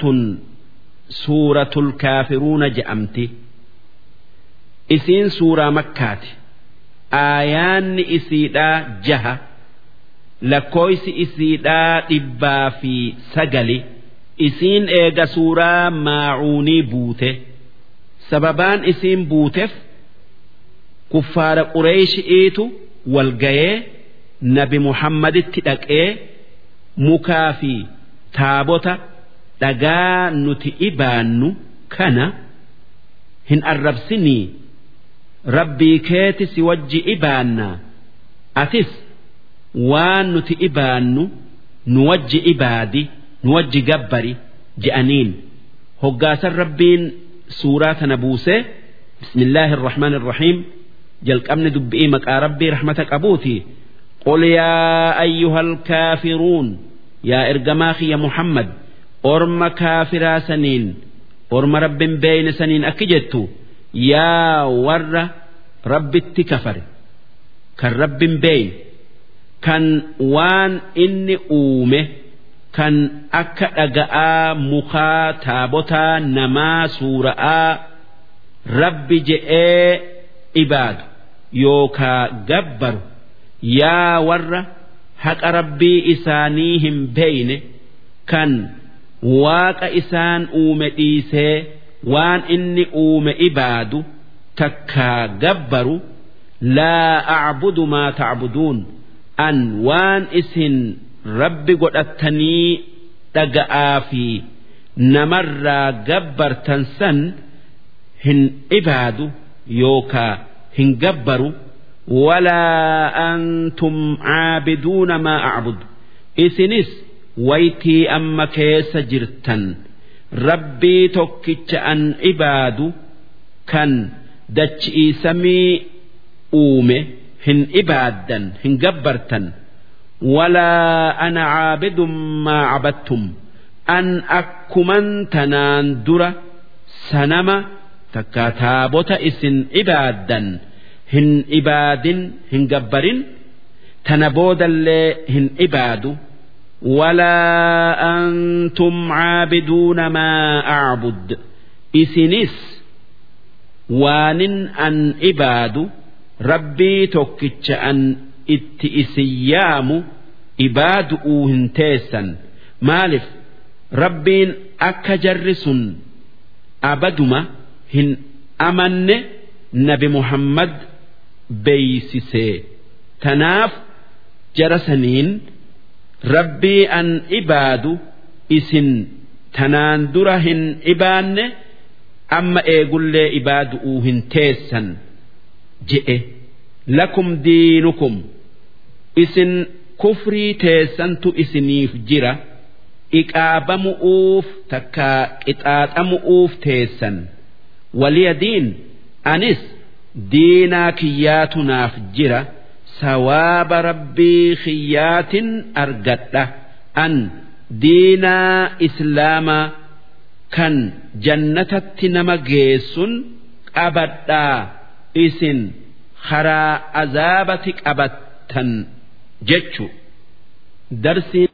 tun suuratul kaafiruuna je'amti. Isiin suuraa makkaati. Aayaanni isiidhaa jaha lakkooysi isiidhaa dhibbaa fi sagali isiin eega suuraa maacuunii buute. Sababaan isiin buuteef kuffaara qureeshi'iitu walgayee nabi muhammaditti dhaqee mukaa fi taabota dhagaa nuti ibaannu kana hin arrabsinii rabbii keeti si wajji ibaannaa atis waan nuti ibaannu nu wajji ibaadi nu wajji gabbari je'aniin hoggaasan rabbiin suuraa tana buusee bismillaahi irrahmaan irrahiim jalqabni dubbi'ii maqaa rabbii rahmata qabuuti قل يا أيها الكافرون يا إرجماخي يا محمد orma kaafiraa saniin orma rabbiin beeyne saniin akki jettu yaa warra rabbitti kafare kan rabbiin beeyne kan waan inni uume kan akka dhaga'aa mukaa taabotaa namaa suura'aa rabbi je'ee ibaadu yookaa gabbaru yaa warra haqa rabbii isaanii hin beeyne kan. waaqa isaan uume dhiisee waan inni uume ibaadu takkaa gabbaru laa acbudu maa tacbuduun an waan isin rabbi godhattanii dhaga'aa fi namarraa gabbartan san hin ibaadu yookaa hin gabbaru. Walaa antum caabiduuna maa acbudu isinis waytii amma keessa jirtan. Rabbii tokkicha an ibaadu kan dachi'i samii uume hin ibaaddan hin gabbartan. Walaa ana caabidun maa cabattum an akkuman tanaan dura sanama takka taabota isin ibaaddan. Hin ibaadin hin gabbarin. Tana boodallee hin ibaadu. Walaa antum caabiduuna maa acbud isinis waanin an ibaadu rabbii tokkicha an itti isin yaamu ibaadu'uu hin teessan. Maalif rabbiin akka jarri sun abaduma hin amanne rabbii an ibaadu isin tanaan dura hin ibaanne amma eegullee ibaadu'uu hin teessan je'e. Lakum diinukum isin kufrii teessantu isiniif jira. Iqaabamu'uuf takkaa qixaaxamu'uuf teessan. Waliya diin anis diinaa kiyyaatu naaf jira sawaaba rabbii kiyyaatin argadha an diinaa islaamaa kan jannatatti nama geessun qabadhaa isin karaa azaabati qabattan jechu. Darsiin